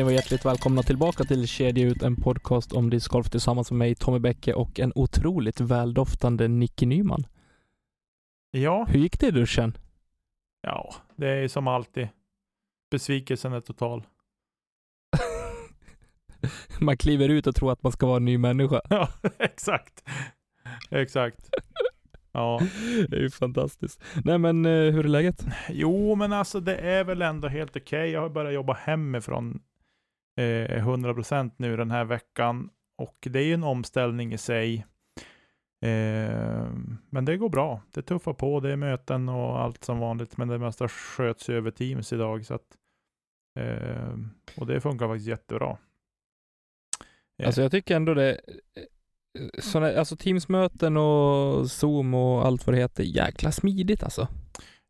Ni var hjärtligt välkomna tillbaka till Kedja ut, en podcast om discgolf tillsammans med mig, Tommy Bäcke och en otroligt väldoftande Nicky Nyman. Ja, Hur gick det i duschen? ja, det är som alltid. Besvikelsen är total. Man kliver ut och tror att man ska vara en ny människa. Ja, exakt. Exakt. Ja, Det är ju fantastiskt. Nej men eh, hur är läget? jo, men alltså det är väl ändå helt okej. Jag har börjat jobba hemifrån eh, 100% nu den här veckan och det är ju en omställning i sig. Eh, men det går bra. Det tuffar på. Det är möten och allt som vanligt, men det mesta sköts ju över Teams idag så att eh, och det funkar faktiskt jättebra. Eh. Alltså jag tycker ändå det eh, såna, alltså Teamsmöten och Zoom och allt vad det heter, jäkla smidigt alltså.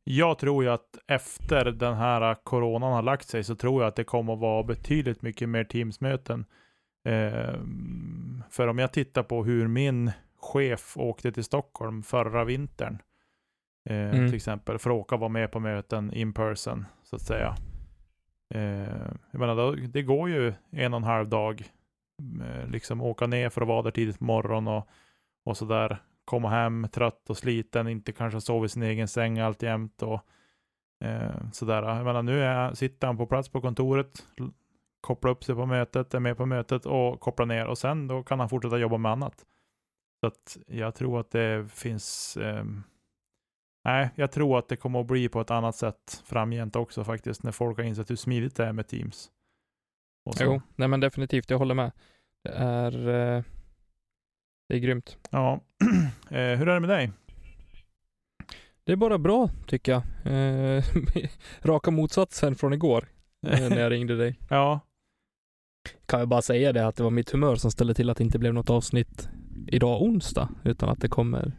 Jag tror ju att efter den här coronan har lagt sig så tror jag att det kommer att vara betydligt mycket mer Teamsmöten. Eh, för om jag tittar på hur min chef åkte till Stockholm förra vintern, eh, Mm. till exempel, för att åka och vara med på möten in person, så att säga. Eh, jag menar, det går ju en och en halv dag, eh, liksom åka ner för att vara där tidigt på morgonen och, och sådär komma hem trött och sliten, inte kanske sova i sin egen säng alltjämt och eh, sådär. Jag menar, nu är, sitter han på plats på kontoret, kopplar upp sig på mötet, är med på mötet och kopplar ner och sen då kan han fortsätta jobba med annat. Så att jag tror att det finns eh, Nej, jag tror att det kommer att bli på ett annat sätt framgent också faktiskt, när folk har insett hur smidigt det är med Teams. Och så. Jo, nej men definitivt, jag håller med. Det är, eh, det är grymt. Ja, eh, hur är det med dig? Det är bara bra tycker jag. Eh, raka motsatsen från igår eh, när jag ringde dig. ja, Kan jag bara säga det att det var mitt humör som ställde till att det inte blev något avsnitt idag onsdag, utan att det kommer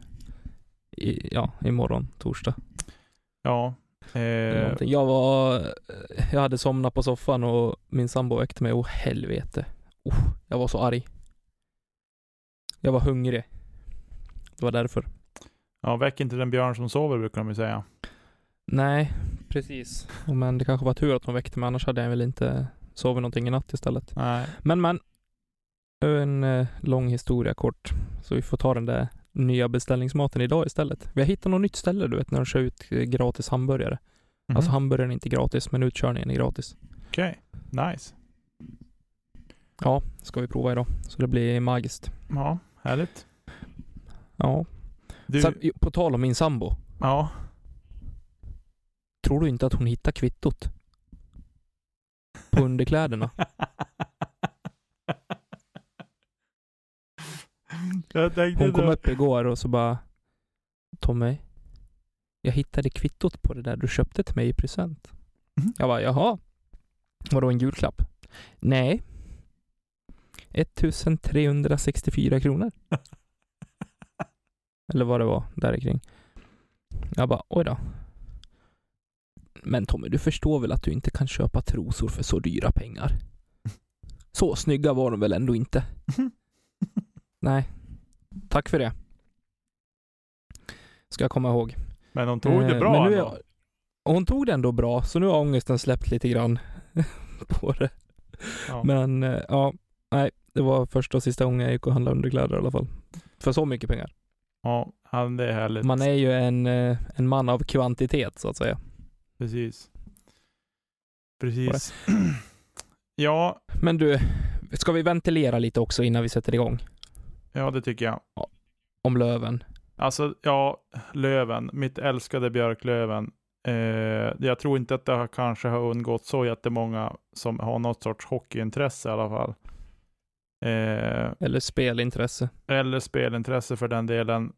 i, ja, imorgon torsdag. ja. Eh. Jag var, jag hade somnat på soffan och min sambo väckte mig. Åh helvete. Oh, jag var så arg. Jag var hungrig. Det var därför. ja, väck inte den björn som sover brukar de ju säga. Nej, precis. Men det kanske var tur att hon väckte mig, annars hade jag väl inte sovit någonting i natt istället. Nej, Men men, en eh, lång historia kort. Så vi får ta den där nya beställningsmaten idag istället. Vi har hittat något nytt ställe du vet, när de kör ut eh, gratis hamburgare. Mhm. Alltså hamburgaren är inte gratis, men utkörningen är gratis. Okej, nice. Ja, ska vi prova idag. Så det blir magiskt. Ja, härligt. Ja. Du, Sen, på tal om min sambo. ja, Tror du inte att hon hittar kvittot? På underkläderna? Hon kom då- upp igår och så bara Tommy, jag hittade kvittot på det där du köpte till mig i present. Mhm. Jag bara, jaha. Vadå en julklapp? Nej. 1364 kronor. Eller vad det var, där kring. Jag bara, oj då. Men Tommy, du förstår väl att du inte kan köpa trosor för så dyra pengar? Så snygga var de väl ändå inte? Nej. Tack för det. Ska jag komma ihåg. Men hon tog det Eh, bra är ändå. hon tog det ändå bra, så nu har ångesten släppt lite grann på det. Ja. Men eh, ja, nej, det var första och sista gången jag gick och handlade underkläder i alla fall. För så mycket pengar. ja, det är härligt. Man är ju en, eh, en man av kvantitet så att säga. Precis. Precis. ja, Men du, ska vi ventilera lite också innan vi sätter igång? ja, det tycker jag. Om Löven. Alltså, ja, Löven, mitt älskade Björklöven. Eh, jag tror inte att det har, kanske har undgått så jättemånga som har något sorts hockeyintresse i alla fall. Eh, Eller spelintresse. eller spelintresse för den delen.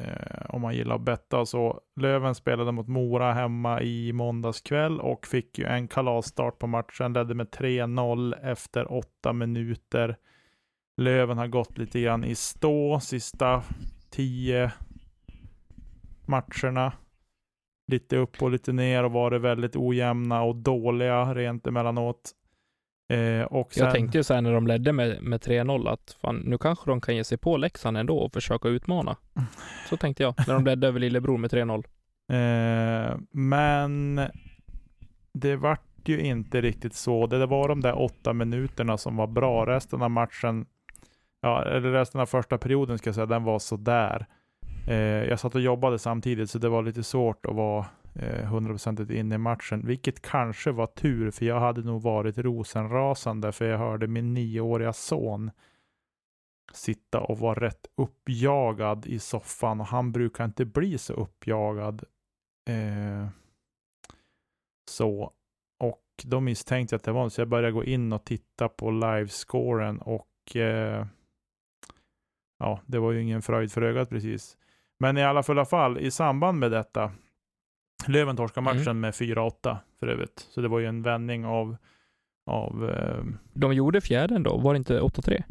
Eh, om man gillar att betta så. Löven spelade mot Mora hemma i måndags kväll och fick ju en kalasstart på matchen. Ledde med 3-0 efter åtta minuter. Löven har gått lite grann i stå sista tio matcherna. Lite upp och lite ner och varit väldigt ojämna och dåliga rent emellanåt. Eh, och sen, Jag tänkte ju så här när de ledde med, med 3-0 att fan, nu kanske de kan ge sig på Leksand ändå och försöka utmana. Så tänkte jag, när de ledde över Lillebror med 3-0. Eh, men det vart ju inte riktigt så. Det var de där åtta minuterna som var bra. Resten av matchen, ja, eller resten av första perioden ska jag säga, den var sådär. Eh, jag satt och jobbade samtidigt, så det var lite svårt att vara Eh, hundraprocentigt in inne i matchen, vilket kanske var tur, för jag hade nog varit rosenrasande, för jag hörde min nioåriga son sitta och vara rätt uppjagad i soffan och han brukar inte bli så uppjagad. Eh, så, och då misstänkte jag att det var så jag började gå in och titta på livescoren och eh, ja, det var ju ingen fröjd för ögat precis. Men i alla fall i samband med detta, Löven torskade matchen mm. med 4-8 för övrigt, så det var ju en vändning av, av eh, De gjorde fjärden då, var det inte 8-3?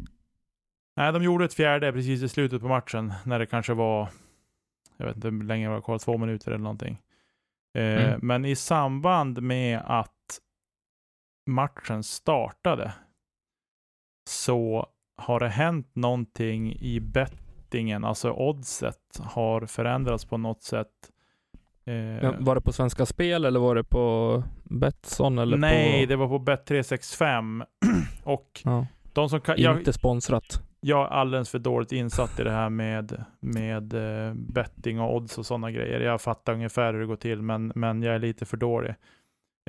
Nej, de gjorde ett fjärde precis i slutet på matchen, när det kanske var, jag vet inte hur länge det var kvar, två minuter eller någonting. Eh, mm. Men i samband med att matchen startade så har det hänt någonting i bettingen, alltså oddset har förändrats på något sätt. Eh, var det på Svenska Spel eller var det på Betsson? Eller nej, på... det var på Bet365. och ja. de som kan, Inte jag, sponsrat jag är alldeles för dåligt insatt i det här med, med uh, betting och odds och sådana grejer. Jag fattar ungefär hur det går till, men, men jag är lite för dålig.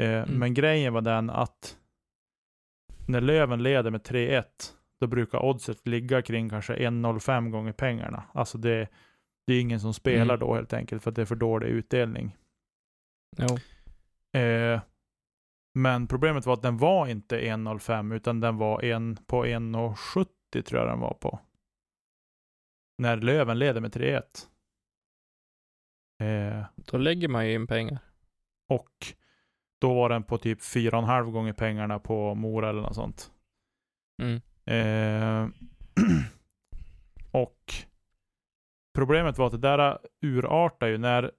Uh, mm. Men grejen var den att när Löven leder med 3-1, då brukar oddset ligga kring kanske 1,05 gånger pengarna. Alltså det, det är ingen som spelar mm. då helt enkelt, för att det är för dålig utdelning. Uh, men problemet var att den var inte 1,05 utan den var en på 1,70 80 tror jag den var på. När Löven leder med 3-1. Eh, då lägger man ju in pengar. Och då var den på typ 4,5 gånger pengarna på Mora eller något sånt. Mm. Eh, och problemet var att det där urartade ju när,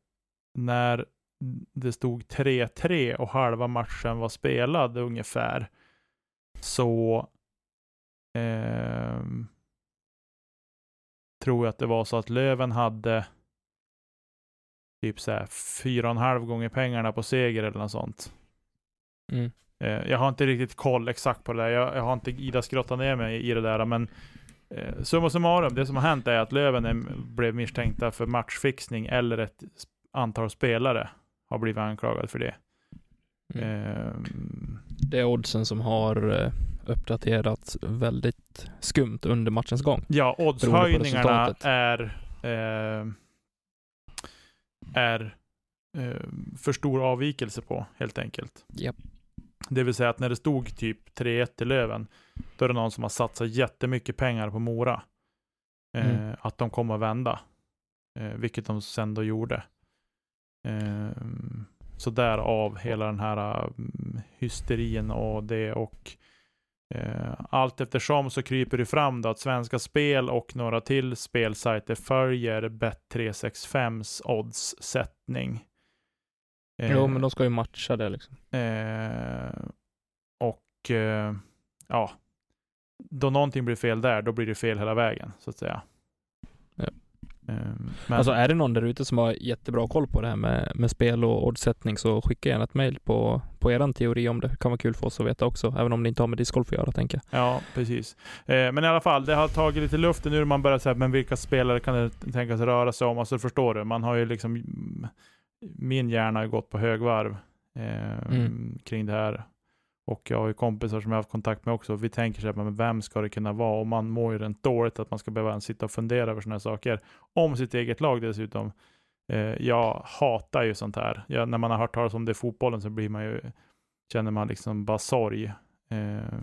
när det stod 3-3 och halva matchen var spelad ungefär. Så eh, tror jag att det var så att Löven hade typ så här fyra och en halv gånger pengarna på seger eller något sånt. Mm. Eh, jag har inte riktigt koll exakt på det där. Jag, jag har inte Ida skrottat ner mig i det där, men eh, summa summarum, det som har hänt är att Löven är, blev misstänkta för matchfixning eller ett antal spelare har blivit anklagade för det. Mm. Eh, det är oddsen som har eh, uppdaterats väldigt skumt under matchens gång. Ja, oddshöjningarna är, eh, är eh, för stor avvikelse på, helt enkelt. Yep. Det vill säga att när det stod typ 3-1 i Löven, då är det någon som har satsat jättemycket pengar på Mora. Eh, mm. Att de kommer att vända. Eh, vilket de sen då gjorde. Eh, så därav hela den här um, hysterin och det och eh, allt eftersom så kryper det fram då att Svenska Spel och några till spelsajter följer Bet365s oddssättning. Eh, jo, men de ska ju matcha det liksom. Eh, och eh, ja, då någonting blir fel där, då blir det fel hela vägen så att säga. Ehm, men... Alltså är det någon där ute som har jättebra koll på det här med, med spel och oddsättning så skicka gärna ett mail på, på eran teori om det. det. kan vara kul för oss att veta också, även om det inte har med discgolf att göra tänker jag. Ja, precis. Eh, men i alla fall, det har tagit lite luft nu man börjar säga, men vilka spelare kan det tänkas röra sig om? Alltså förstår du, man har ju liksom, min hjärna har gått på högvarv eh, mm. kring det här. Och jag har ju kompisar som jag har haft kontakt med också. Vi tänker så här, men vem ska det kunna vara? Och man mår ju rent dåligt att man ska behöva sitta och fundera över sådana här saker. Om sitt eget lag dessutom. Eh, jag hatar ju sånt här. Jag, när man har hört talas om det i fotbollen så blir man ju, känner man liksom bara sorg. Eh,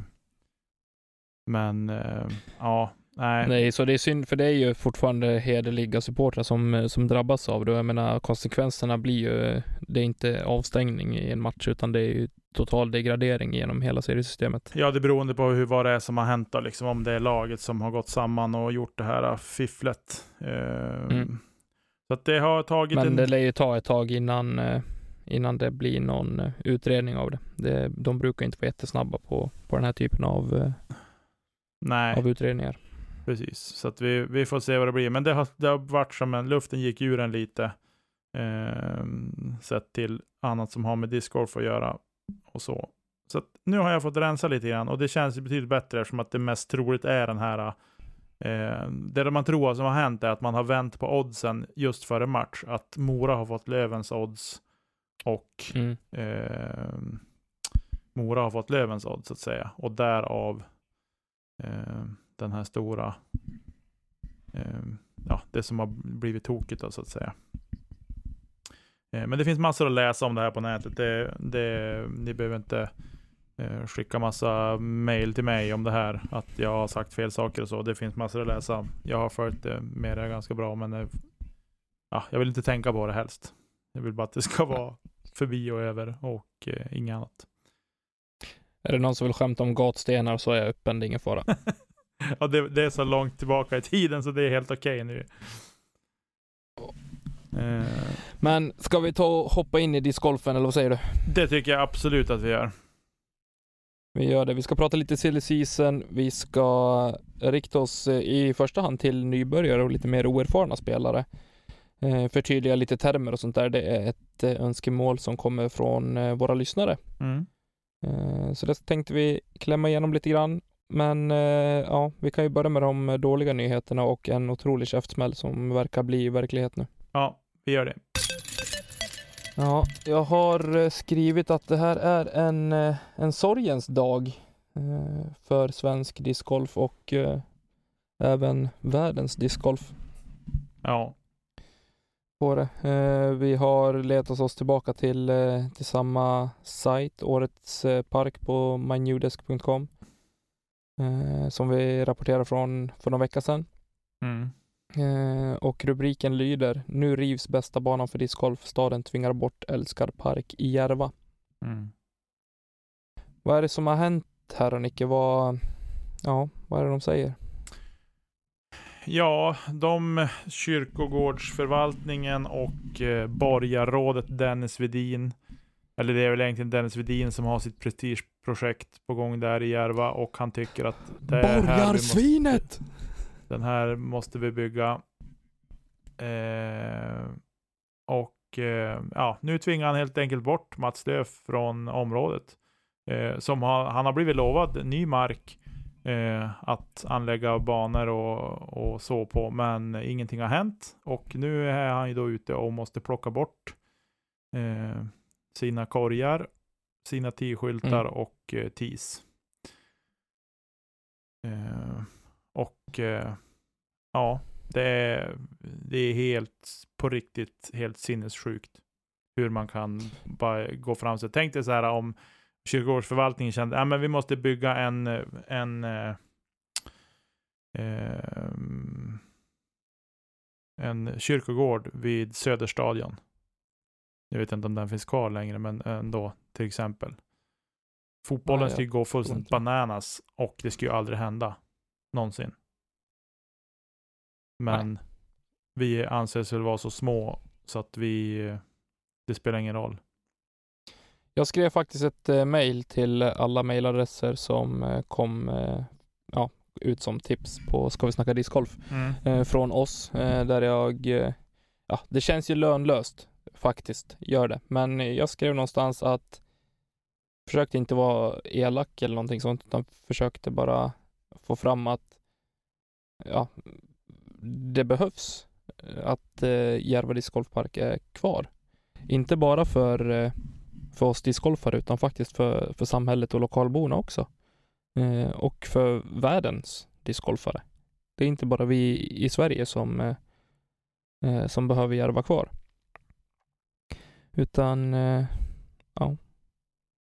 men eh, ja, Nej. Nej, så det är synd, för det är ju fortfarande hederliga supportrar som, som drabbas av det. Jag menar, konsekvenserna blir ju, det är inte avstängning i en match, utan det är ju total degradering genom hela seriesystemet. Ja, det beror på hur, vad det är som har hänt då, liksom om det är laget som har gått samman och gjort det här fifflet. Uh, mm. Så att det har tagit Men en... det lär ju ta ett tag innan, uh, innan det blir någon uh, utredning av det. det. De brukar inte vara jättesnabba på, på den här typen av, Nej. av utredningar. Precis, så att vi, vi får se vad det blir. Men det har, det har varit som en, luften gick ur en lite. Eh, sett till annat som har med discgolf att göra. och så. Så nu har jag fått rensa lite grann och det känns betydligt bättre eftersom att det mest troligt är den här eh, det man tror som har hänt är att man har vänt på oddsen just före match. Att Mora har fått Lövens odds och Mm. eh, Mora har fått Lövens odds så att säga. Och därav eh, den här stora, eh, ja, det som har blivit tokigt då, så att säga. Eh, men det finns massor att läsa om det här på nätet. Det, det, ni behöver inte eh, skicka massa mail till mig om det här, att jag har sagt fel saker och så. Det finns massor att läsa. Jag har följt det med det ganska bra, men eh, ja, jag vill inte tänka på det helst. Jag vill bara att det ska vara förbi och över och eh, inget annat. Är det någon som vill skämta om gatstenar så är jag öppen, det är ingen fara. ja, det, det är så långt tillbaka i tiden så det är helt okej nu. Eh, Men ska vi ta och hoppa in i discgolfen eller vad säger du? det tycker jag absolut att vi gör. Vi gör det. Vi ska prata lite silly season. Vi ska rikta oss eh, i första hand till nybörjare och lite mer oerfarna spelare. Eh, förtydliga lite termer och sånt där. Det är ett önskemål som kommer från våra lyssnare. Mm. Så det tänkte vi klämma igenom lite grann. Men eh, ja, vi kan ju börja med de dåliga nyheterna och en otrolig käftsmäll som verkar bli verklighet nu. Ja, vi gör det. Ja, jag har eh, skrivit att det här är en, eh, en sorgens dag för svensk discgolf och även världens discgolf Ja. på det. Vi har letat oss tillbaka till, till samma sajt, årets park på mynewdesk.com eh, som vi rapporterade från för några vecka sedan. Mm. Eh, och rubriken lyder Nu rivs bästa banan för discgolf. Staden tvingar bort älskar park i Järva. Mm. Vad är det som har hänt här då Nicke? Vad, ja, vad är det de säger? Ja, de kyrkogårdsförvaltningen och eh, borgarrådet Dennis Vedin, eller det är väl egentligen Dennis Vedin som har sitt prestigeprojekt på gång där i Järva och han tycker att det är här vi måste, den här måste vi bygga. Eh, och eh, ja, nu tvingar han helt enkelt bort Mats Löf från området. Eh, som har, han har blivit lovad ny mark eh, att anlägga banor och, och så på, men ingenting har hänt. Och nu är han ju då ute och måste plocka bort eh, sina korgar, sina T-skyltar Mm. och eh, TIS. Eh, och eh, ja, det är, det är helt på riktigt helt sinnessjukt hur man kan bara gå fram sig. Tänk dig så här om kyrkogårdsförvaltningen kände att vi måste bygga en, en eh, ehm, en kyrkogård vid Söderstadion. Jag vet inte om den finns kvar längre, men ändå till exempel. Fotbollen Nej, jag skulle gå fullständigt bananas och det skulle ju aldrig hända. Någonsin. Men vi anses väl vara så små så att vi, det spelar ingen roll. Jag skrev faktiskt ett eh, mail till alla mailadresser som eh, kom eh, ja, ut som tips på Ska vi snacka discgolf eh, från oss där jag, ja det känns ju lönlöst faktiskt, gör det. Men jag skrev någonstans att försökte inte vara elak eller någonting sånt utan försökte bara få fram att ja, det behövs att eh, Järva discgolfpark är kvar. Inte bara för, eh, för oss discgolfare utan faktiskt för, för samhället och lokalborna också. Eh, och för världens discgolfare. Det är inte bara vi i Sverige som, eh, eh som behöver Järva kvar. Utan, eh, ja,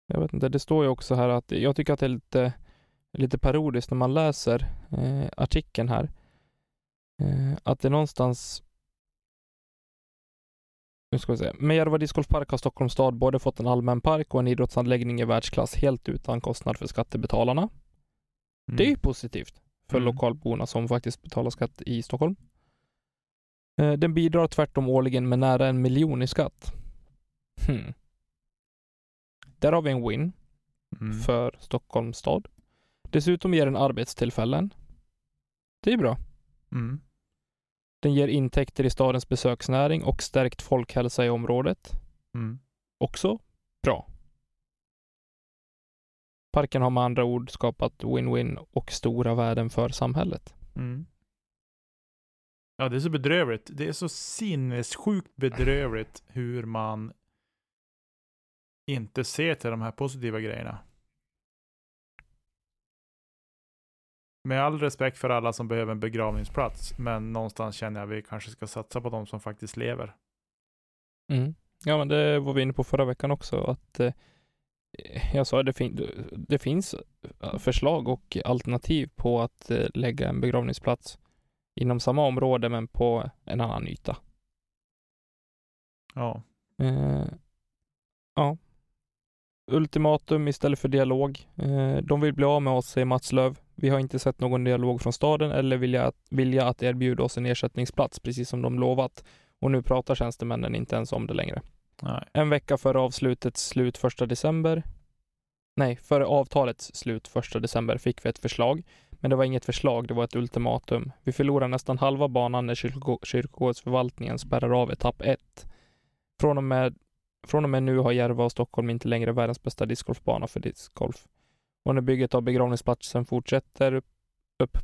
jag vet inte. Det står ju också här att jag tycker att det är lite, lite parodiskt när man läser eh, artikeln här. Eh, att det någonstans nu ska vi se. Med Järva discgolfpark har Stockholms stad både fått en allmän park och en idrottsanläggning i världsklass helt utan kostnad för skattebetalarna. Det är ju positivt för Mm. lokalborna som faktiskt betalar skatt i Stockholm. Eh, Den bidrar tvärtom årligen med nära en miljon i skatt. Hmm. Där har vi en win Mm. för Stockholms stad. Dessutom ger den arbetstillfällen. Det är bra. Mm. Den ger intäkter i stadens besöksnäring och stärkt folkhälsa i området. Mm. Också bra. Parken har med andra ord skapat win-win och stora värden för samhället. Mm. Ja, det är så bedrövligt. Det är så sinnessjukt bedrövligt hur man inte ser till de här positiva grejerna. Med all respekt för alla som behöver en begravningsplats, men någonstans känner jag att vi kanske ska satsa på de som faktiskt lever. Mm. Ja, men det var vi inne på förra veckan också, att eh, jag sa det, fin det finns eh, förslag och alternativ på att eh, lägga en begravningsplats inom samma område men på en annan yta. Ja. Eh, ja. Ultimatum istället för dialog. Eh, de vill bli av med oss, säger Mats Löv. Vi har inte sett någon dialog från staden eller vilja att, vilja att erbjuda oss en ersättningsplats, precis som de lovat. Och nu pratar tjänstemännen inte ens om det längre. Nej. En vecka före avslutets slut första december, nej, före avtalets slut första december fick vi ett förslag. Men det var inget förslag, det var ett ultimatum. Vi förlorar nästan halva banan när kyrko kyrkogårdsförvaltningen spärrar av etapp 1. Från och, med, från och med nu har Järva och Stockholm inte längre världens bästa discgolfbana för discgolf. Och när bygget av begravningsplatsen fortsätter upp,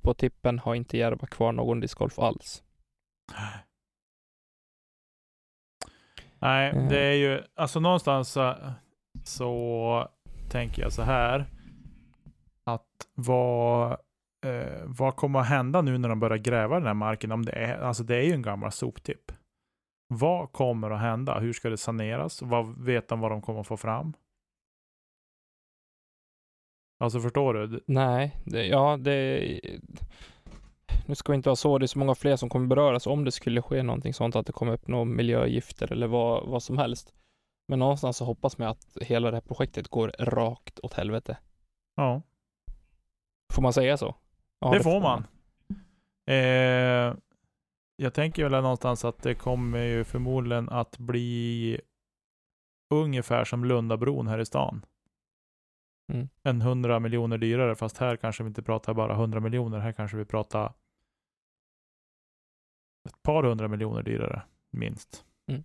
på tippen har inte Järva kvar någon discgolf alls. Nej, Eh. det är ju, alltså någonstans så, så tänker jag så här. Att vad, eh, vad kommer att hända nu när de börjar gräva den här marken? Om det, är, alltså det är ju en gammal soptipp. Vad kommer att hända? Hur ska det saneras? Vad vet de vad de kommer att få fram? Alltså förstår du? Nej, det, ja det... Nu ska vi inte vara så, det är så många fler som kommer beröras om det skulle ske någonting sånt, att det kommer upp några miljögifter eller vad, vad som helst. Men någonstans så hoppas man att hela det här projektet går rakt åt helvete. Ja, Får man säga så? Ja, det får man. Eh, jag tänker väl någonstans att det kommer ju förmodligen att bli ungefär som Lundabron här i stan. Mm. En hundra miljoner dyrare, fast här kanske vi inte pratar bara hundra miljoner. Här kanske vi pratar ett par hundra miljoner dyrare, minst. Mm.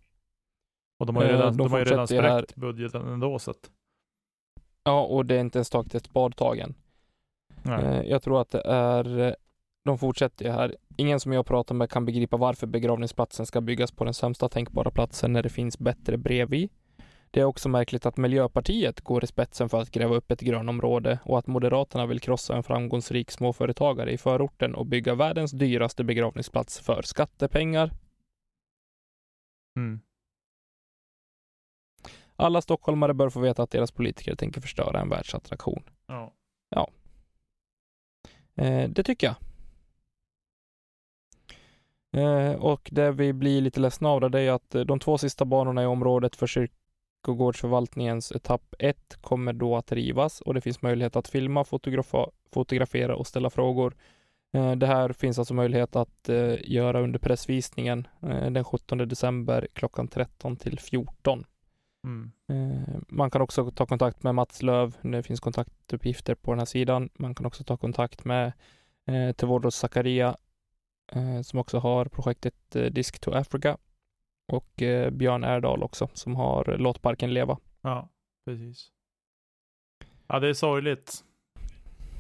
Och de har ju Eh, redan, de de har redan spräckt budgeten ändå, så att, Ja, och det är inte ens tagit ett spadtag än. nej. Eh, Jag tror att det är, eh, de fortsätter ju här. Ingen som jag pratar med kan begripa varför begravningsplatsen ska byggas på den sämsta tänkbara platsen när det finns bättre bredvid. Det är också märkligt att Miljöpartiet går i spetsen för att gräva upp ett grönområde och att Moderaterna vill krossa en framgångsrik småföretagare i förorten och bygga världens dyraste begravningsplats för skattepengar. Mm. Alla stockholmare bör få veta att deras politiker tänker förstöra en världsattraktion. Ja. Eh, det tycker jag. Eh, och det vi blir lite ledsna av det är att eh, de två sista banorna i området för kyrkogårdsförvaltningens etapp 1 kommer då att rivas och det finns möjlighet att filma, fotografa, fotografera och ställa frågor. Eh, det här finns alltså möjlighet att göra under pressvisningen den 17 december klockan 13 till 14. Mm. Man kan också ta kontakt med Mats Löv. Det finns kontaktuppgifter på den här sidan. Man kan också ta kontakt med Tevodos Zakaria som också har projektet eh, Disk to Africa och eh, Björn Erdal också som har Låt parken leva. Ja, precis. Ja, det är sorgligt.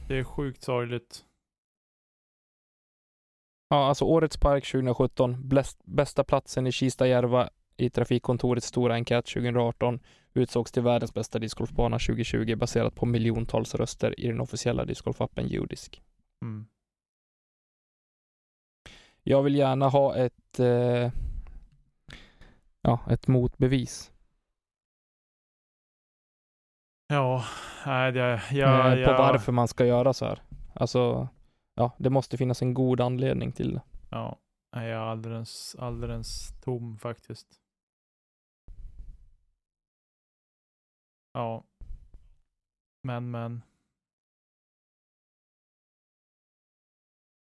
Det är sjukt sorgligt. Ja, alltså årets park 2017, bläst, bästa platsen i Kista-Järva i Trafikkontorets stora enkät 2018 utsågs till världens bästa discgolfbana 2020 baserat på miljontals röster i den officiella discgolfappen Udisk. Mm. Jag vill gärna ha ett, eh, ja, ett motbevis Ja, nej, det, eh, jag, på varför man ska göra så här. Alltså, ja, det måste finnas en god anledning till det. Ja, jag är alldeles, alldeles tom faktiskt. Ja. Men, men.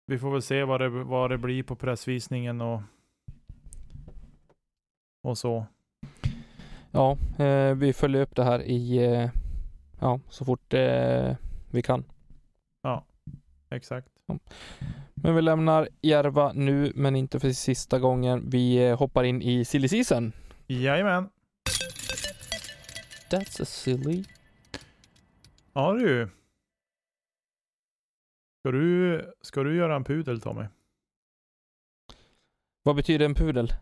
Vi får väl se vad det, vad det blir på pressvisningen och, och så. Ja, eh, vi följer upp det här i, eh, ja, så fort eh, vi kan. Exakt. Men vi lämnar Järva nu, men inte för sista gången. Vi eh, hoppar in i silly season. Jajamän. That's a silly. Ja du. Ska du, ska du göra en pudel Tommy? Vad betyder en pudel?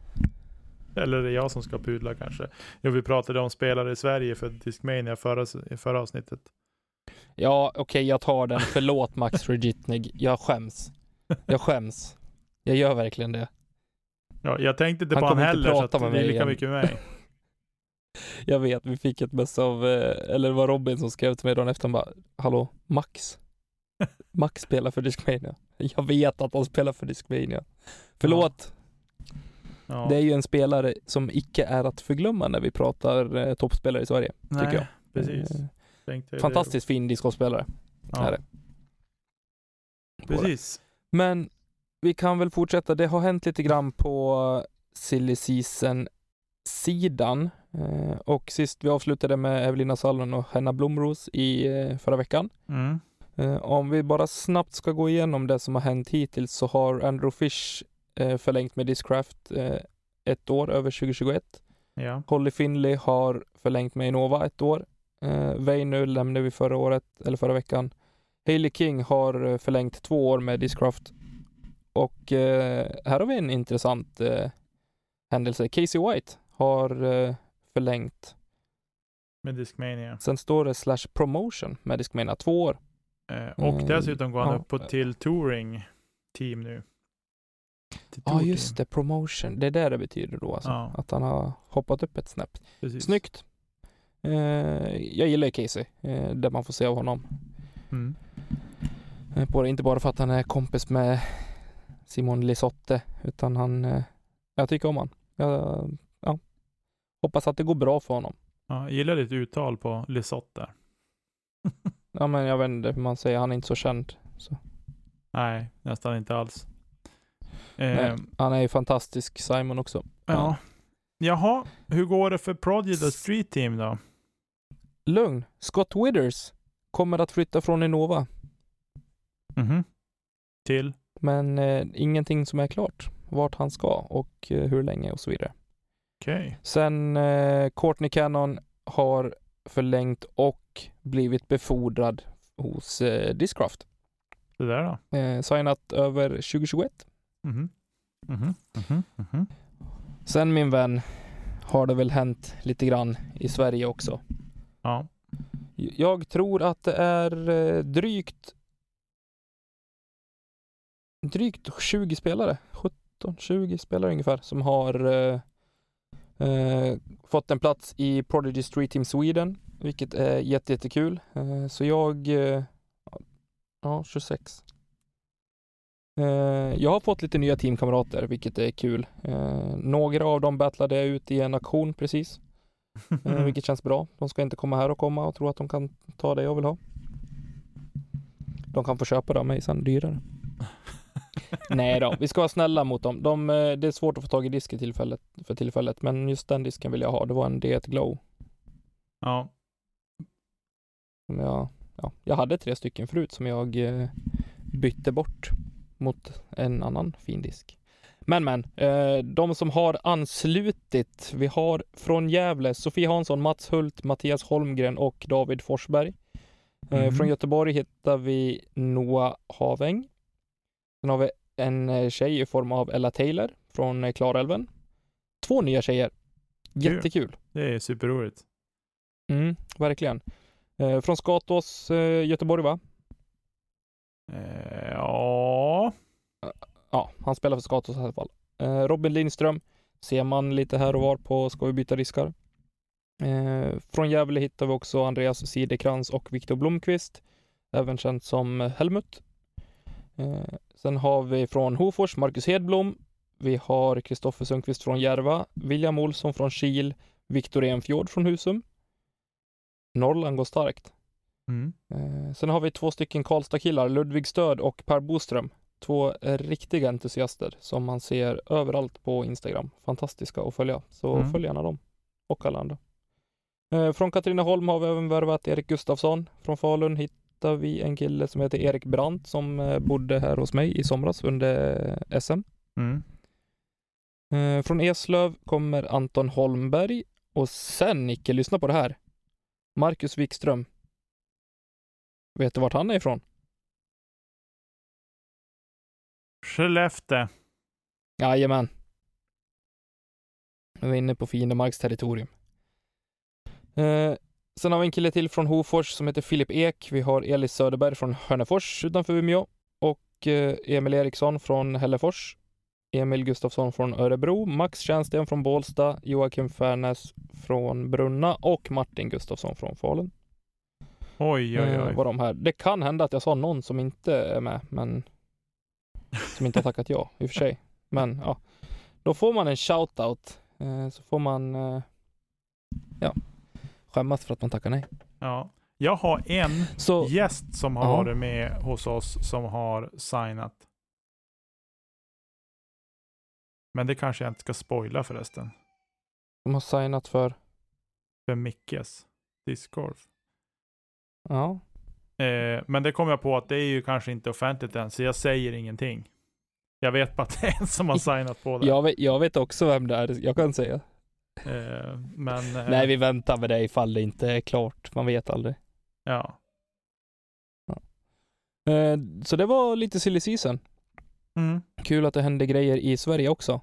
Eller är det jag som ska pudla kanske? Jo, vi pratade om spelare i Sverige för Discmania förra, i förra avsnittet. Ja, okej, okay, jag tar den. Förlåt Max Regitnig. Jag skäms. Jag skäms. Jag gör verkligen det. Ja, jag tänkte inte han på han heller, så att det är lika igen. mycket med mig. jag vet, vi fick ett mess av, eh, eller det var Robin som skrev till mig dagen efter, han bara, hallå, Max? Max spelar för Discmania. Jag vet att han spelar för Discmania. Förlåt. Ja. Ja. Det är ju en spelare som icke är att förglömma när vi pratar eh, toppspelare i Sverige, Nej, tycker jag. precis. Eh, fantastiskt fin discgolfspelare. Ja. Är det. Precis. Men vi kan väl fortsätta. Det har hänt lite grann på silly season-sidan. Eh, och sist vi avslutade med Evelina Sallon och Henna Blomros i eh, förra veckan. Mm. Eh, om vi bara snabbt ska gå igenom det som har hänt hittills så har Andrew Fish eh, förlängt med Discraft eh, ett år över 2021. Ja. Holly Finley har förlängt med Innova ett år. Eh, Veinu lämnade vi förra året, eller förra veckan. Hailey King har förlängt två år med Discraft. Och eh, här har vi en intressant eh, händelse. Casey White har eh, förlängt. Med Discmania. Sen står det slash promotion med Discmania, två år. Eh, och mm. dessutom går han ja. upp på till touring team nu. Ja, just det. Promotion. Det är det det betyder då alltså. Ja. Att han har hoppat upp ett snäpp. Precis. Snyggt. Eh, jag gillar Casey, eh, det man får se av honom. Mm. Eh, inte bara för att han är kompis med Simon Lisotte, utan han, eh, jag tycker om honom. Jag, ja, hoppas att det går bra för honom. Ja, jag gillar ditt uttal på Lisotte. ja, men jag vet inte hur man säger, han är inte så känd. Så. Nej, nästan inte alls. Nej, eh, han är ju fantastisk, Simon också. Ja. ja. Jaha, hur går det för Prodigy The Street Team då? Lugn. Scott Withers kommer att flytta från Innova. Mhm. Till? Men eh, ingenting som är klart. Vart han ska och eh, hur länge och så vidare. Okej. Okay. Sen eh, Courtney Cannon har förlängt och blivit befordrad hos eh, Discraft. Det där då? Eh, signat över 2021. Mhm. Mhm. Mhm. Mhm. Sen min vän har det väl hänt lite grann i Sverige också. Ja. Jag tror att det är eh, drygt drygt 20 spelare, 17-20 spelare ungefär, som har eh, eh, fått en plats i Prodigy Street Team Sweden, vilket är jättekul. Jätte eh, så jag, eh, ja 26. Eh, jag har fått lite nya teamkamrater, vilket är kul. Eh, några av dem battlade jag ut i en aktion precis, vilket känns bra. De ska inte komma här och komma och tro att de kan ta det jag vill ha. De kan få köpa det av mig sen dyrare. Nej då, vi ska vara snälla mot dem. De, eh, det är svårt att få tag i disk tillfället, för tillfället, men just den disken vill jag ha. Det var en D1 Glow. Ja. Som jag, ja, jag hade tre stycken förut som jag eh, bytte bort mot en annan fin disk. Men men, eh, de som har anslutit. Vi har från Gävle Sofie Hansson, Mats Hult, Mattias Holmgren och David Forsberg. Mm. Från Göteborg hittar vi Noah Haveng. Sen har vi en eh, tjej i form av Ella Taylor från eh, Klarälven. Två nya tjejer. Jättekul. Det är superroligt. Mm, verkligen. Eh, från Skatås, eh, Göteborg va? Eh, ja. Ja, han spelar för Skatås i alla fall. Robin Lindström ser man lite här och var på Ska vi byta diskar? Från Gävle hittar vi också Andreas Sidekrans och Viktor Blomqvist, även känd som Helmut. Eh, sen har vi från Hofors Marcus Hedblom. Vi har Kristoffer Sundqvist från Järva, William Olsson från Kil, Viktor Enfjord från Husum. Norrland går starkt. Mm. Eh, sen har vi två stycken Karlstad-killar, Ludvig Stöd och Per Boström. Två riktiga entusiaster som man ser överallt på Instagram. Fantastiska att följa, så mm. följ gärna dem. Och alla andra. Eh, från Katrineholm har vi även värvat Erik Gustafsson. Från Falun hittar vi en kille som heter Erik Brandt som eh, bodde här hos mig i somras under SM. Mm. Från Eslöv kommer Anton Holmberg och sen Nicke, lyssna på det här. Marcus Wikström Vet du vart han är ifrån? Skellefteå. Jajamän. Nu är vi inne på fiendemarks territorium. Eh, sen har vi en kille till från Hofors som heter Filip Ek. Vi har Elis Söderberg från Hörnefors utanför Umeå och eh, Emil Eriksson från Hällefors. Emil Gustafsson från Örebro, Max Tjänsten från Bålsta, Joakim Färnäs från Brunna och Martin Gustafsson från Falun. Oj, oj, Eh, oj. var de här. Det kan hända att jag sa någon som inte är med, men som inte har tackat ja i och för sig. Men ja, då får man en shout-out. Eh, så får man ja, skämmas för att man tackar nej. Ja. Jag har en Så gäst som har Ja. varit med hos oss som har signat. Men det kanske jag inte ska spoila förresten. de har signat för, För Mickes discgolf. ja, Eh, men det kom jag på att det är ju kanske inte offentligt än, så jag säger ingenting. Jag vet bara att det är en som har signat på det. jag vet, jag vet också vem det är, jag kan säga. Eh, men... Eh, Nej, vi väntar med det ifall det inte är klart. Man vet aldrig. Ja. Eh, så det var lite silly season. Mm. Kul att det hände grejer i Sverige också.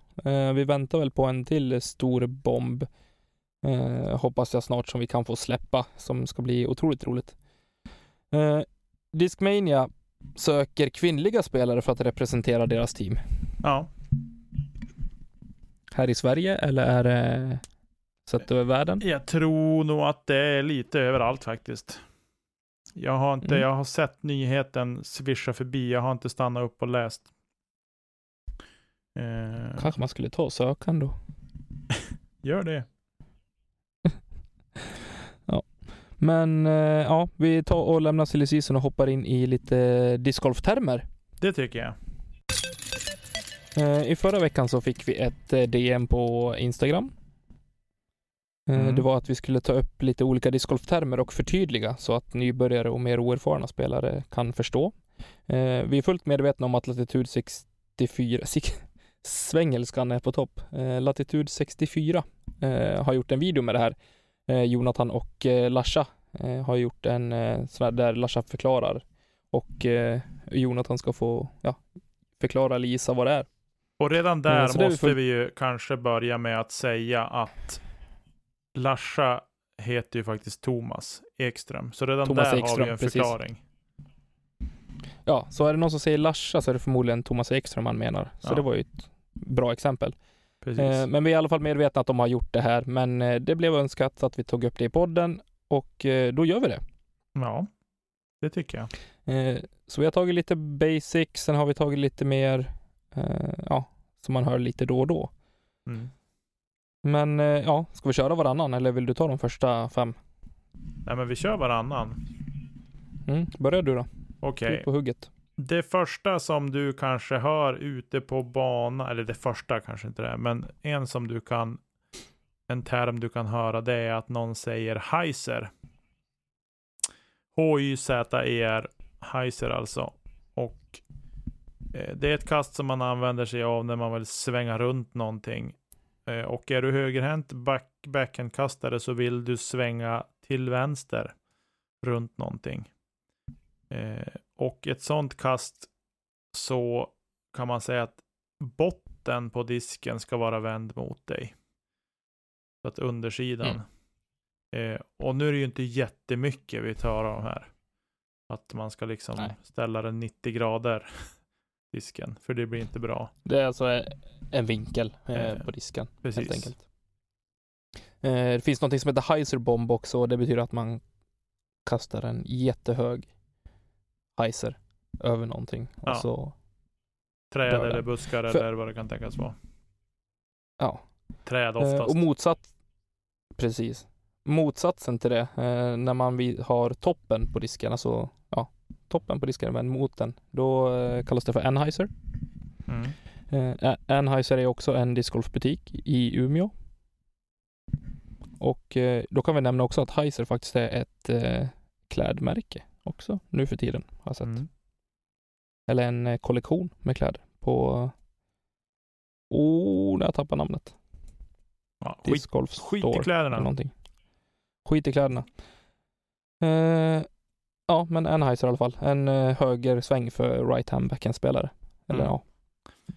Vi väntar väl på en till stor bomb. Hoppas jag snart som vi kan få släppa, som ska bli otroligt roligt. Discmania söker kvinnliga spelare för att representera deras team. Ja. Här i Sverige eller är det sett över världen? Jag tror nog att det är lite överallt faktiskt. Jag har inte, Mm. jag har sett nyheten svischa förbi. Jag har inte stannat upp och läst. Eh, Kanske man skulle ta och söka ändå. gör det. Men eh, ja, vi tar och lämnar silly och hoppar in i lite discgolftermer. Det tycker jag. Eh, I förra veckan så fick vi ett eh, DM på Instagram. Eh, Mm. Det var att vi skulle ta upp lite olika discgolftermer och förtydliga så att nybörjare och mer oerfarna spelare kan förstå. Vi är fullt medvetna om att latitud 64, sik- svengelskan är på topp. Latitud 64 eh, har gjort en video med det här. Jonathan och Larsa har gjort en sån här där Larsa förklarar och Jonathan ska få ja, förklara eller gissa vad det är. Och redan Eh, där det är vi måste full- vi ju kanske börja med att säga att Larsa heter ju faktiskt Thomas Ekström. Så redan Thomas där har vi Ekström, en precis. förklaring. Ja, så är det någon som säger Larsa så är det förmodligen Thomas Ekström man menar. Så Ja. det var ju ett bra exempel. Eh, men vi är i alla fall medvetna att de har gjort det här. Men eh, det blev önskat att vi tog upp det i podden och eh, då gör vi det. ja, det tycker jag. Eh, så vi har tagit lite basic, sen har vi tagit lite mer, ja, som man hör lite då och då. Mm. Men eh, ja, ska vi köra varannan eller vill du ta de första fem? Nej, men vi kör varannan. Mm, börjar du då? Okej. Ut på hugget. Det första som du kanske hör ute på banan, eller det första kanske inte det är, men en som du kan, en term du kan höra, det är att någon säger heiser. H-Y-Z-E-R, heiser alltså. Och eh, det är ett kast som man använder sig av när man vill svänga runt någonting. Eh, och är du högerhänt back, backhandkastare så vill du svänga till vänster runt någonting. Eh, och ett sånt kast så kan man säga att botten på disken ska vara vänd mot dig. Så att undersidan. Eh, och nu är det ju inte jättemycket vi tar av här. Att man ska liksom Nej. ställa den 90 grader disken, för det blir inte bra. Det är alltså eh, en vinkel eh, Eh, på disken. Precis. helt enkelt. Eh, det finns något som heter Heiser bomb också och det betyder att man kastar en jättehög Heiser över någonting. Och Ja. så, Träd eller buskar För- eller vad det kan tänkas vara. ja. Träd Eh, oftast. och motsatt, precis. Motsatsen till det, eh, när man vi- har toppen på disken, alltså ja, toppen på disken vänd mot den, då eh, kallas det för Anheuser. Mm. Eh, Anheuser är också en discgolfbutik i Umeå. Och eh, då kan vi nämna också att Heiser faktiskt är ett eh, klädmärke också nu för tiden, har jag sett. Mm. Eller en eh, kollektion med kläder på... Oh, där jag tappar namnet. Ja, skit, skit i eller kläderna. någonting. Skit i kläderna. Eh, Ja, men Anheuser i alla fall. En eh, höger sväng för right hand backhand-spelare. Eller Mm. ja,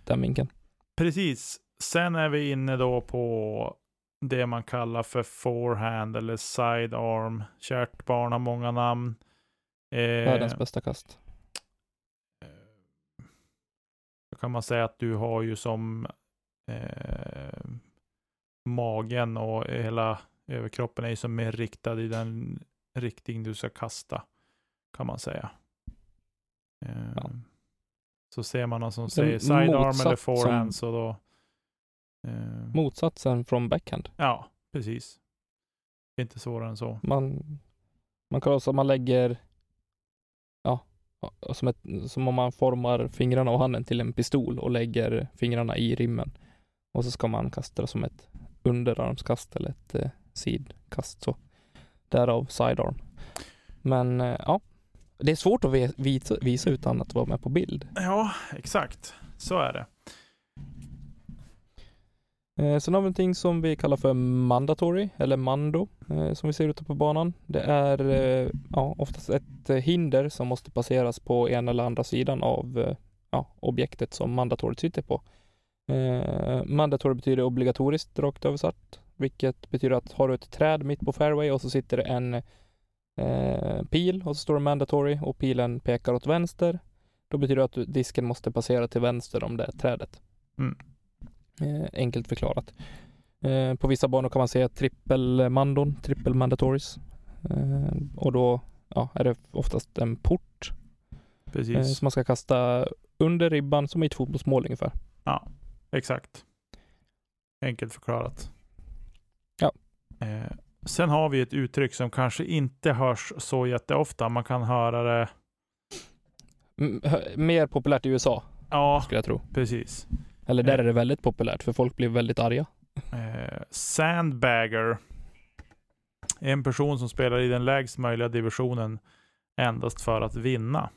den vinkeln. Precis. Sen är vi inne då på det man kallar för forehand eller sidearm. Kärt barn har många namn. Eh, Världens bästa kast. Då kan man säga att du har ju som eh, magen och hela överkroppen är ju som mer riktad i den riktning du ska kasta. Kan man säga. Ja. Så ser man någon som säger sidearm eller forehand så då eh, Motsatsen från backhand. Ja, precis. Det är inte svårare än så. Man, man kan också, man lägger, ja, som, ett, som om man formar fingrarna och handen till en pistol och lägger fingrarna i rimmen. Och så ska man kasta det som ett underarmskast eller ett eh, sidkast så. Därav sidearm. Men eh, ja, det är svårt att visa utan att vara med på bild. Ja, exakt. Så är det. Eh, sen har vi någonting som vi kallar för mandatory, eller mando, eh, som vi ser ute på banan. Det är eh, ja, oftast ett eh, hinder som måste passeras på ena eller andra sidan av eh, ja, objektet som mandatory sitter på. Eh, mandatory betyder obligatoriskt rakt översatt, vilket betyder att har du ett träd mitt på fairway och så sitter det en eh, pil och så står det mandatory och pilen pekar åt vänster. Då betyder det att du, disken måste passera till vänster om det trädet. Mm. Eh, enkelt förklarat. Eh, på vissa banor kan man säga trippelmandon, trippel mandatories. Eh, och då ja, är det oftast en port eh, Precis. som man ska kasta under ribban som i ett fotbollsmål ungefär. Ja, exakt. Enkelt förklarat. Ja. Sen har vi ett uttryck som kanske inte hörs så jätteofta. Man kan höra det. M- mer populärt i USA Ja, skulle jag tro. precis. Eller där Eh. är det väldigt populärt för folk blir väldigt arga. Eh, sandbagger. En person som spelar i den lägst möjliga divisionen endast för att vinna.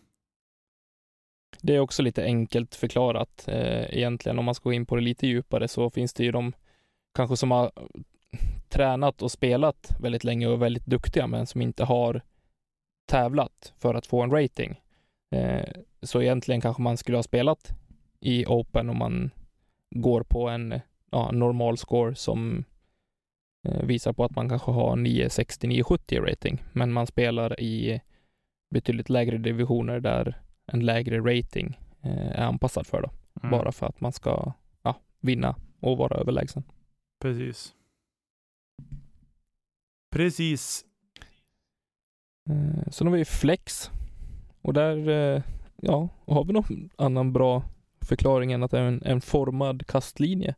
Det är också lite enkelt förklarat eh, egentligen. Om man ska gå in på det lite djupare så finns det ju de kanske som har tränat och spelat väldigt länge och är väldigt duktiga men som inte har tävlat för att få en rating. Eh, så egentligen kanske man skulle ha spelat i Open om man går på en ja, normal score som eh, visar på att man kanske har 960-970 rating. Men man spelar i betydligt lägre divisioner där en lägre rating eh, är anpassad för då. Mm, Bara för att man ska ja, vinna och vara överlägsen. Precis. Precis. Eh, sen har vi flex. Och där eh, ja, har vi någon annan bra förklaring än att det är en, en formad kastlinje.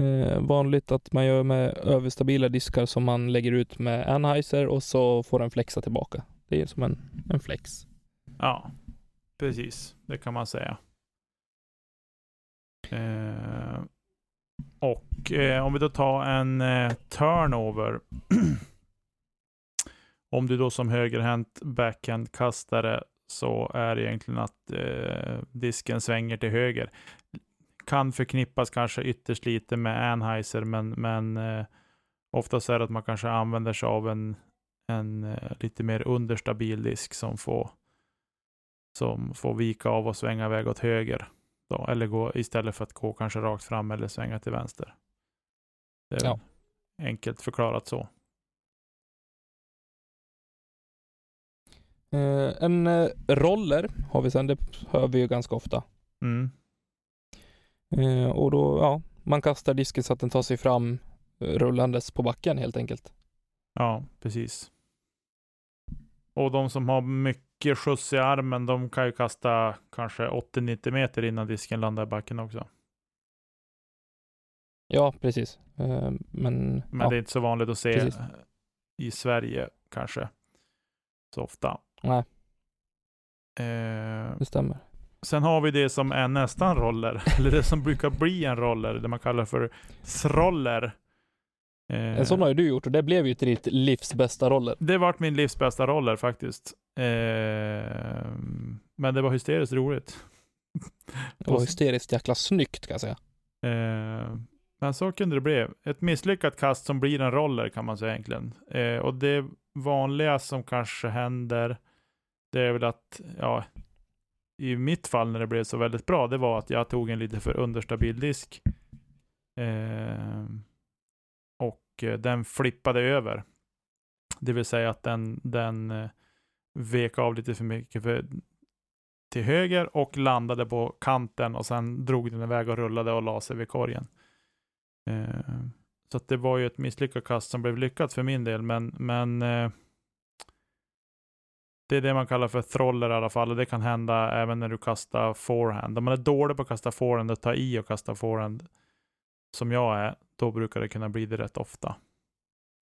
Eh, vanligt att man gör med överstabila diskar som man lägger ut med Anheuser och så får den flexa tillbaka. Det är som en, en flex. Ja, precis. Det kan man säga. Eh, och eh, om vi då tar en eh, turnover. om du då som högerhänt backhandkastare så är det egentligen att eh, disken svänger till höger. Kan förknippas kanske ytterst lite med Anheuser, men, men eh, oftast är det att man kanske använder sig av en, en eh, lite mer understabil disk som får som får vika av och svänga iväg åt höger. Då, eller gå istället för att gå kanske rakt fram eller svänga till vänster. Det är Ja. enkelt förklarat så. Eh, en eh, roller har vi sen, det hör vi ju ganska ofta. Mm. Eh, och då, ja, man kastar disken så att den tar sig fram rullandes på backen helt enkelt. Ja, precis. Och de som har mycket skjuts i armen, de kan ju kasta kanske 80-90 meter innan disken landar i backen också. Ja, precis. Eh, men Men ja, det är inte så vanligt att se precis. i Sverige kanske så ofta. Nej. Eh, det stämmer. Sen har vi det som är nästan roller, eller det som brukar bli en roller, det man kallar för throller. Eh, En sån har ju du gjort och det blev ju till ditt livs bästa roller. Det vart min livs bästa roller faktiskt. Eh, men det var hysteriskt roligt. Det var hysteriskt jäkla snyggt kan jag säga. Eh, men så kunde det bli. Ett misslyckat kast som blir en roller kan man säga egentligen. Eh, och det vanliga som kanske händer det är väl att, ja, i mitt fall när det blev så väldigt bra, det var att jag tog en lite för understabil disk. Eh, och eh, den flippade över. Det vill säga att den, den eh, vek av lite för mycket för, till höger och landade på kanten och sen drog den iväg och rullade och la sig vid korgen. Eh, så att det var ju ett misslyckat kast som blev lyckat för min del, men, men eh, det är det man kallar för throller i alla fall och det kan hända även när du kastar forehand. Om man är dålig på att kasta forehand och ta i och kasta forehand som jag är, då brukar det kunna bli det rätt ofta.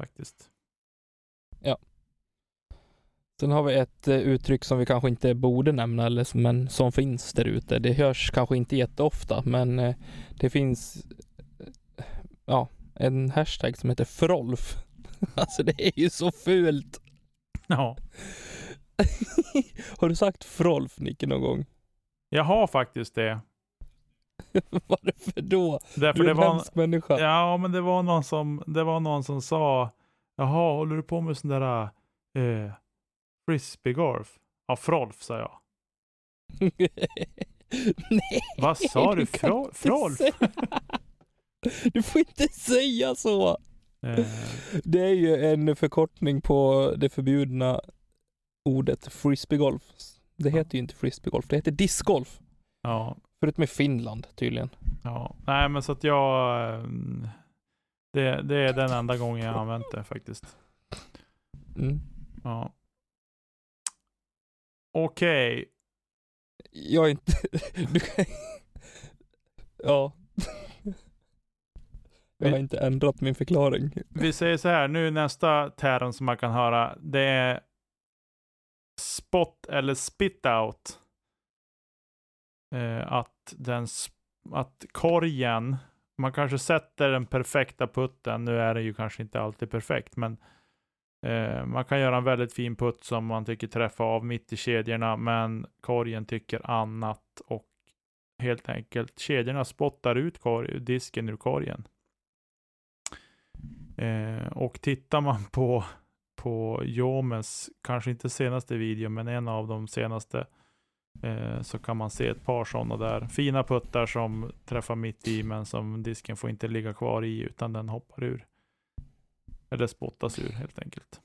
Faktiskt. Sen har vi ett eh, uttryck som vi kanske inte borde nämna, eller men som finns där ute. Det hörs kanske inte jätteofta, men eh, det finns eh, ja, en hashtag som heter frolf. Alltså det är ju så fult. Ja, har du sagt frolf, Nicke, någon gång? jag har faktiskt det. Varför då? Därför Du är en var, hemsk människa. ja, men det var någon som, det var någon som sa, jaha, håller du på med sån där eh, frisbeegolf? Ja, frolf, sa jag. Nej, Vad sa du? Fro, frolf? Du får inte säga så. Eh, Det är ju en förkortning på det förbjudna ordet frisbeegolf. Det heter ju inte frisbeegolf, det heter discgolf. ja, Förutom i Finland tydligen. ja. Nej, men så att jag, eh, det, det är den enda gången jag använt det faktiskt. Mm. Ja. Okej, Jag är inte... Du kan... Ja. Jag har inte ändrat min förklaring. vi säger så här, nu nästa term som man kan höra, det är spot eller spit out. Eh, att den, att korgen, man kanske sätter den perfekta putten, nu är det ju kanske inte alltid perfekt, men eh, man kan göra en väldigt fin putt som man tycker träffar av mitt i kedjorna, men korgen tycker annat och helt enkelt kedjorna spottar ut korg, disken ur korgen. Eh, och tittar man på, på Jomes, kanske inte senaste video, men en av de senaste, eh, så kan man se ett par sådana där. Fina puttar som träffar mitt i, men som disken får inte ligga kvar i, utan den hoppar ur. Eller spottas ur helt enkelt.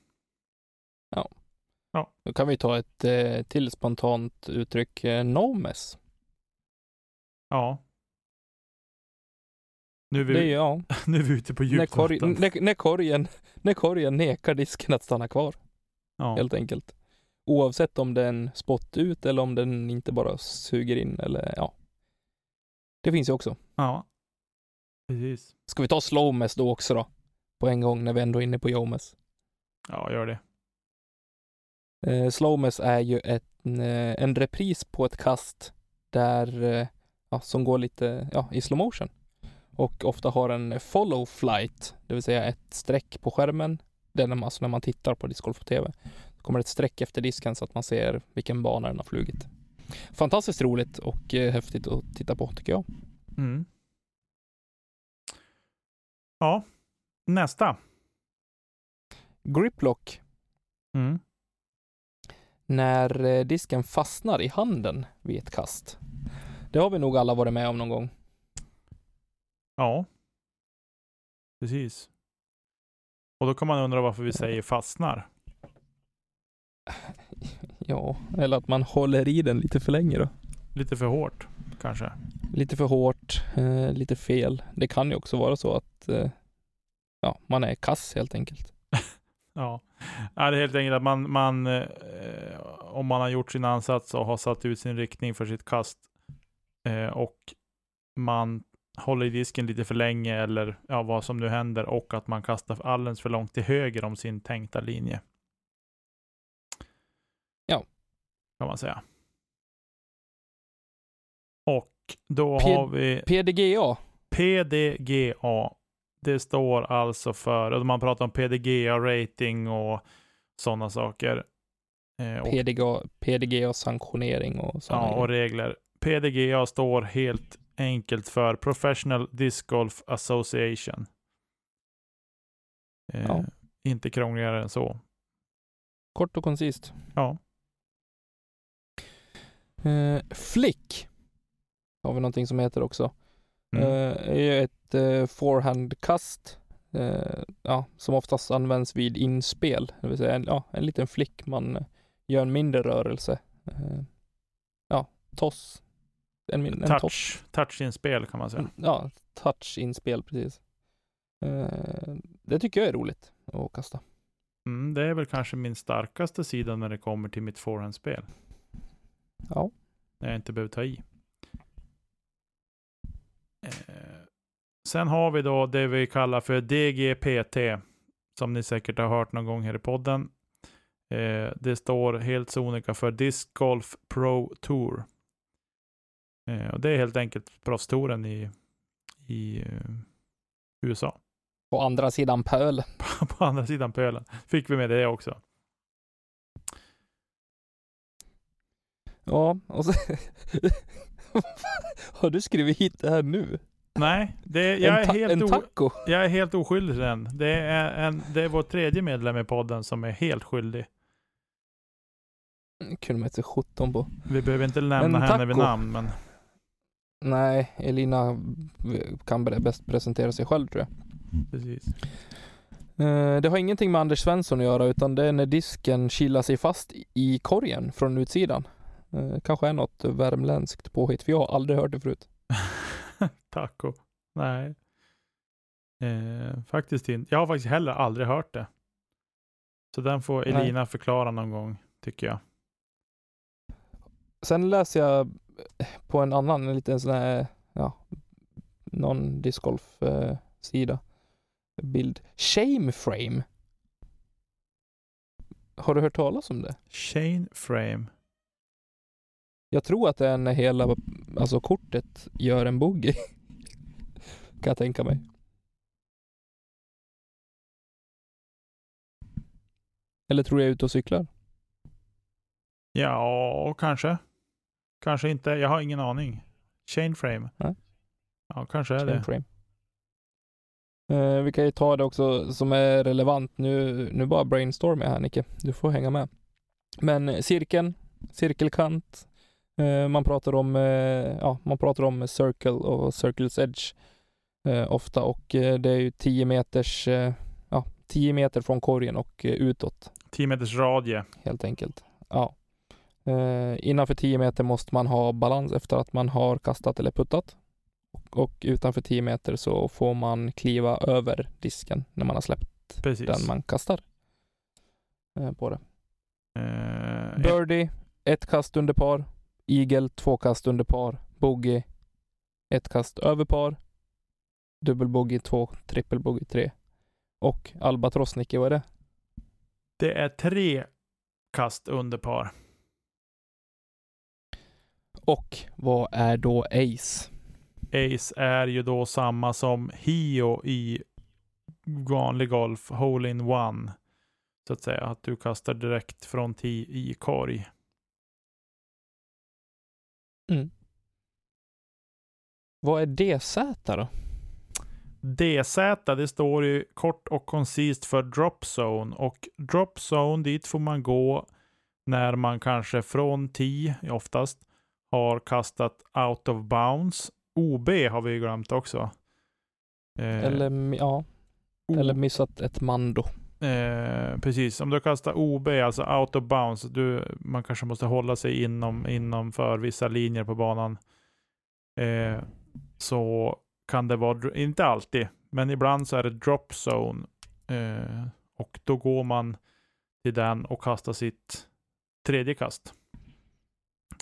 Då kan vi ta ett eh, till spontant uttryck. Eh, no mess. Ja. Nu är vi, Det ja, nu är vi ute på när, djupt korg, vatten. när, när, korgen, när korgen nekar disken att stanna kvar, Ja. helt enkelt. Oavsett om den spott ut eller om den inte bara suger in eller ja. Det finns ju också. ja. Precis. Ska vi ta slow mess då också då? På en gång när vi ändå är inne på Jomes. Ja, gör det. Eh, Slowmess är ju ett, eh, en repris på ett kast där, eh, ja, som går lite ja, i slow motion. Och ofta har en follow flight, det vill säga ett streck på skärmen. Det är alltså när man tittar på discgolf på TV. Det kommer ett streck efter disken så att man ser vilken bana den har flugit. Fantastiskt roligt och eh, häftigt att titta på tycker jag. Mm. Ja, nästa. Griplock, Mm. när eh, disken fastnar i handen vid ett kast. Det har vi nog alla varit med om någon gång. Ja. Precis. Och då kan man undra varför vi säger fastnar. Ja, eller att man håller i den lite för länge då. Lite för hårt, kanske. Lite för hårt, eh, lite fel. Det kan ju också vara så att eh, ja, man är kass helt enkelt. Ja. ja, det är helt enkelt att man, man eh, om man har gjort sin ansats och har satt ut sin riktning för sitt kast eh, och man håller i disken lite för länge eller ja, vad som nu händer och att man kastar alldeles för långt till höger om sin tänkta linje. Ja. Kan man säga. Och då P- har vi PDGA, PDGA. Det står alltså för, och man pratar om PDGA-rating och sådana saker. Eh, och, PDGA, PDGA sanktionering och sådana ja, och regler. PDGA står helt enkelt för Professional Disc Golf Association. Eh, Ja. Inte krångligare än så. Kort och koncist. Ja. Eh, flick har vi någonting som heter också. Mm. Eh, är ju ett eh, forehandkast eh, ja, som oftast används vid inspel. Det vill säga en, ja, en liten flick, man eh, gör en mindre rörelse. Ja, toss. En, min- en toss. touch, touch-inspel kan man säga. Ja, touch-inspel precis. Det tycker jag är roligt att kasta. Mm, det är väl kanske min starkaste sida när det kommer till mitt forehandspel. Ja. När jag inte behöver ta i. sen har vi då det vi kallar för DGPT. Som ni säkert har hört någon gång här i podden. Eh, det står helt sonika för Disc Golf Pro Tour. Eh, och det är helt enkelt proffstouren i, i eh, USA. På andra sidan pöl. På andra sidan pölen. Fick vi med det också. Ja, och så... Har du skrivit hit det här nu? Nej, det, jag, är helt en o, taco? jag är helt oskyldig till den. Det är, en, det är vår tredje medlem i podden som är helt skyldig. kunde man inte se 17 på. Vi behöver inte nämna En henne vid namn, men Nej, Elina kan bre- bäst presentera sig själv tror jag. precis. Eh, Det har ingenting med Anders Svensson att göra utan det är när disken kilar sig fast i- i korgen från utsidan. Eh, Kanske är något värmländskt påhitt för jag har aldrig hört det förut. Taco. Nej. Eh, faktiskt inte. Jag har faktiskt heller aldrig hört det. Så den får Nej. Elina förklara någon gång, tycker jag. Sen läser jag på en annan, en liten sån här, ja, någon discgolf eh, sida bild. Shame frame. Har du hört talas om det? Chain frame. Jag tror att det är när hela, alltså kortet gör en boogie. kan jag tänka mig. Eller tror jag är ute och cyklar? Ja, kanske. Kanske inte. Jag har ingen aning. Chain frame. Nej. Ja, kanske är Shame det. frame. Eh, vi kan ju ta det också som är relevant. Nu, nu bara brainstormar jag här Nicke. Du får hänga med. Men cirkeln, cirkelkant. Eh, man pratar om, eh, ja, man pratar om circle och circles edge eh, ofta och det är ju 10 meters, ja, 10 meter från korgen och utåt 10 meters radie. helt enkelt. Ja. Innanför 10 meter måste man ha balans efter att man har kastat eller puttat. Och, utanför 10 meter så får man kliva över disken när man har släppt Precis. den man kastar på det. Eh, Birdie, ett kast under par. Eagle, två kast under par. Bogey, ett kast över par. Dubbelbogey, två. Trippelbogey, tre. Och albatross, Nicke, vad är det? det är tre kast under par. Och vad är då ace? Ace är ju då samma som Hio i vanlig golf, hole in one. Så att säga, att du kastar direkt från tee i korg. Vad är DZ då? DZ, det står ju kort och koncist för drop zone och drop zone dit får man gå när man kanske från tee oftast har kastat out of bounds. OB har vi glömt också. Eh, Eller, ja, O- eller missat ett mando. Eh, precis, om du kastar OB, alltså out of bounds, du, man kanske måste hålla sig inom, inom för vissa linjer på banan. Eh, så kan det vara, inte alltid, men ibland så är det drop zone. Eh, och då går man till den och kastar sitt tredje kast.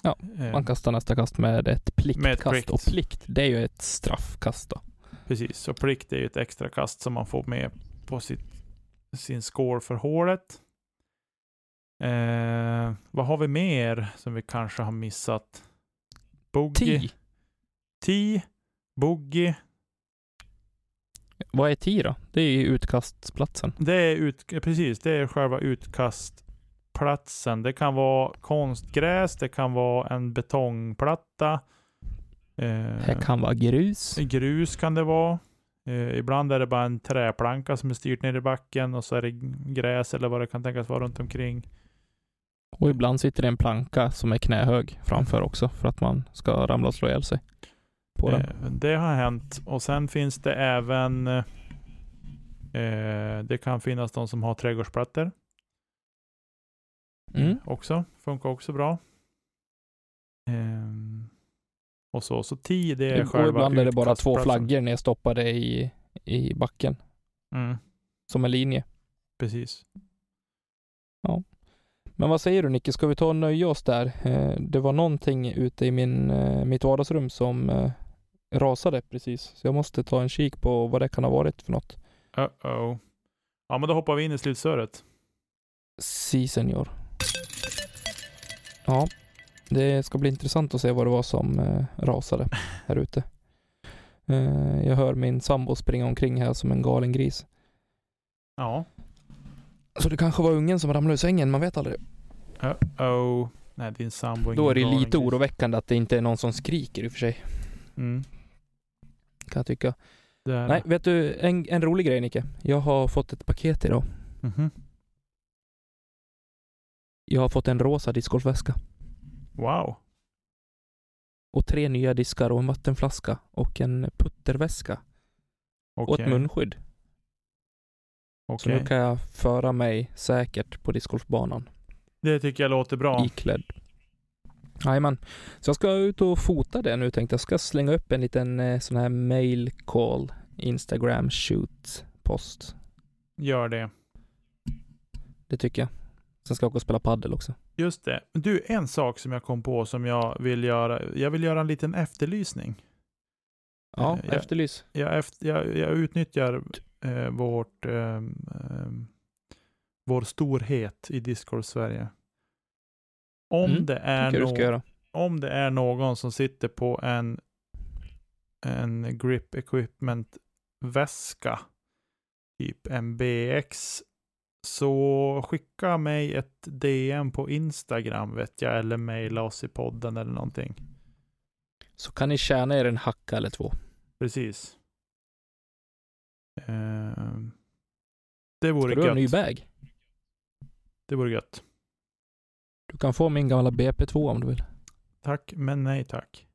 Ja, Eh, Man kastar nästa kast med ett pliktkast. Med ett plikt. Och plikt, det är ju ett straffkast då. Precis, så plikt är ju ett extra kast som man får med på sitt, sin score för hålet. Eh, vad har vi mer som vi kanske har missat? Boogie, Tee. tee, boogie. Vad är tee då? Det är ju utkastsplatsen. Det är ut, eh, precis, det är själva utkastplatsen. Det kan vara konstgräs, det kan vara en betongplatta. Eh, Det kan vara grus. Grus kan det vara. Eh, ibland är det bara en träplanka som är styrt ner i backen och så är det gräs eller vad det kan tänkas vara runt omkring. Och ibland sitter det en planka som är knähög framför också för att man ska ramla och slå ihjäl sig på den. Eh, Det har hänt. Och sen finns det även eh, Det kan finnas de som har trädgårdsplattor Mm. också. Funkar också bra. Ehm, och så. Så 10 det är själva ibland är det bara två flaggor nedstoppade i, i backen Mm, som en linje. precis. Men vad säger du Nicke, ska vi ta och nöja oss där? Eh, Det var någonting ute i min, eh, mitt vardagsrum som eh, rasade precis. Så jag måste ta en kik på vad det kan ha varit för något. Uh-oh. Ja, men då hoppar vi in i slutsöret. Si senior. Ja, det ska bli intressant att se vad det var som eh, rasade här ute. Eh, jag hör min sambo springa omkring här som en galen gris. Ja. Så det kanske var ungen som ramlade ur sängen, man vet aldrig. Uh-oh. Nej, din sambo Då är det lite gris. oroväckande att det inte är någon som skriker i och för sig, Mm. kan jag tycka. Det är Nej, vet du, en, en rolig grej Nicke. Jag har fått ett paket idag. Mhm. Jag har fått en rosa discgolfväska. Wow. Och tre nya diskar och en vattenflaska och en putterväska. Och Okej. ett munskydd. Så Okej. nu kan jag föra mig säkert på discgolfbanan. Det tycker jag låter bra. Iklädd. Jajamän. Så jag ska ut och fota det nu tänkte jag. ska slänga upp en liten eh, sån här mail call Instagram shoot post. Gör det. Det tycker jag. Sen ska jag åka och spela paddel också. Just det. Du, en sak som jag kom på som jag vill göra. Jag vill göra en liten efterlysning. Ja, Eh, jag- efterlys. Jag, efter, jag, jag utnyttjar eh, vårt, ehm, ehm, vår storhet i Discord Sverige. Om, Mm, det är göra. om det är någon som sitter på en, en grip equipment väska, typ en BX, så skicka mig ett DM på Instagram vet jag, eller mejla oss i podden eller någonting. Så kan ni tjäna er en hacka eller två. Precis. Ehm, det vore Ska du ha en ny gött. bag? Det vore gött. Du kan få min gamla BP2 om du vill. Tack, men nej tack.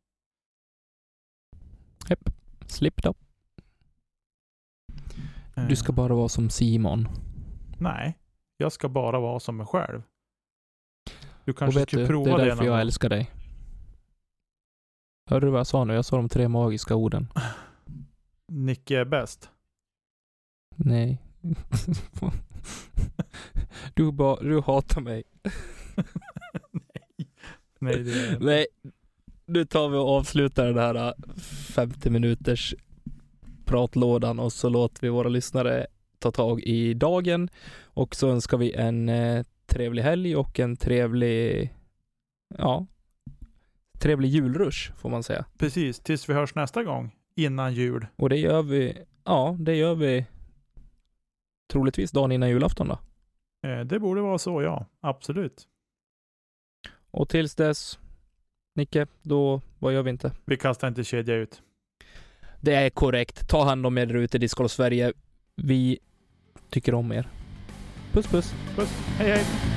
Slipp då. Du ska Ehm, bara vara som Simon. Nej, jag ska bara vara som mig själv. Du kanske skulle du, prova det är det, därför någon jag gång. älskar dig. Hörde du vad jag sa nu? Jag sa de tre magiska orden. Nicke är bäst. Nej. du, bara, du hatar mig. nej. Nej, det är Nej. Nu tar vi och avslutar den här äh, 50 minuters pratlådan och så låter vi våra lyssnare ta tag i dagen och så önskar vi en eh, trevlig helg och en trevlig, ja, trevlig julrush får man säga. Precis, tills vi hörs nästa gång. Innan jul. Och det gör vi, ja, det gör vi troligtvis dagen innan julafton då. Eh, det borde vara så, ja. Absolut. Och tills dess, Nicke, då, vad gör vi inte? Vi kastar inte kedja ut. Det är korrekt. Ta hand om er ute i Discord Sverige. Vi tycker om er. Puss puss. Puss. Hej, hej.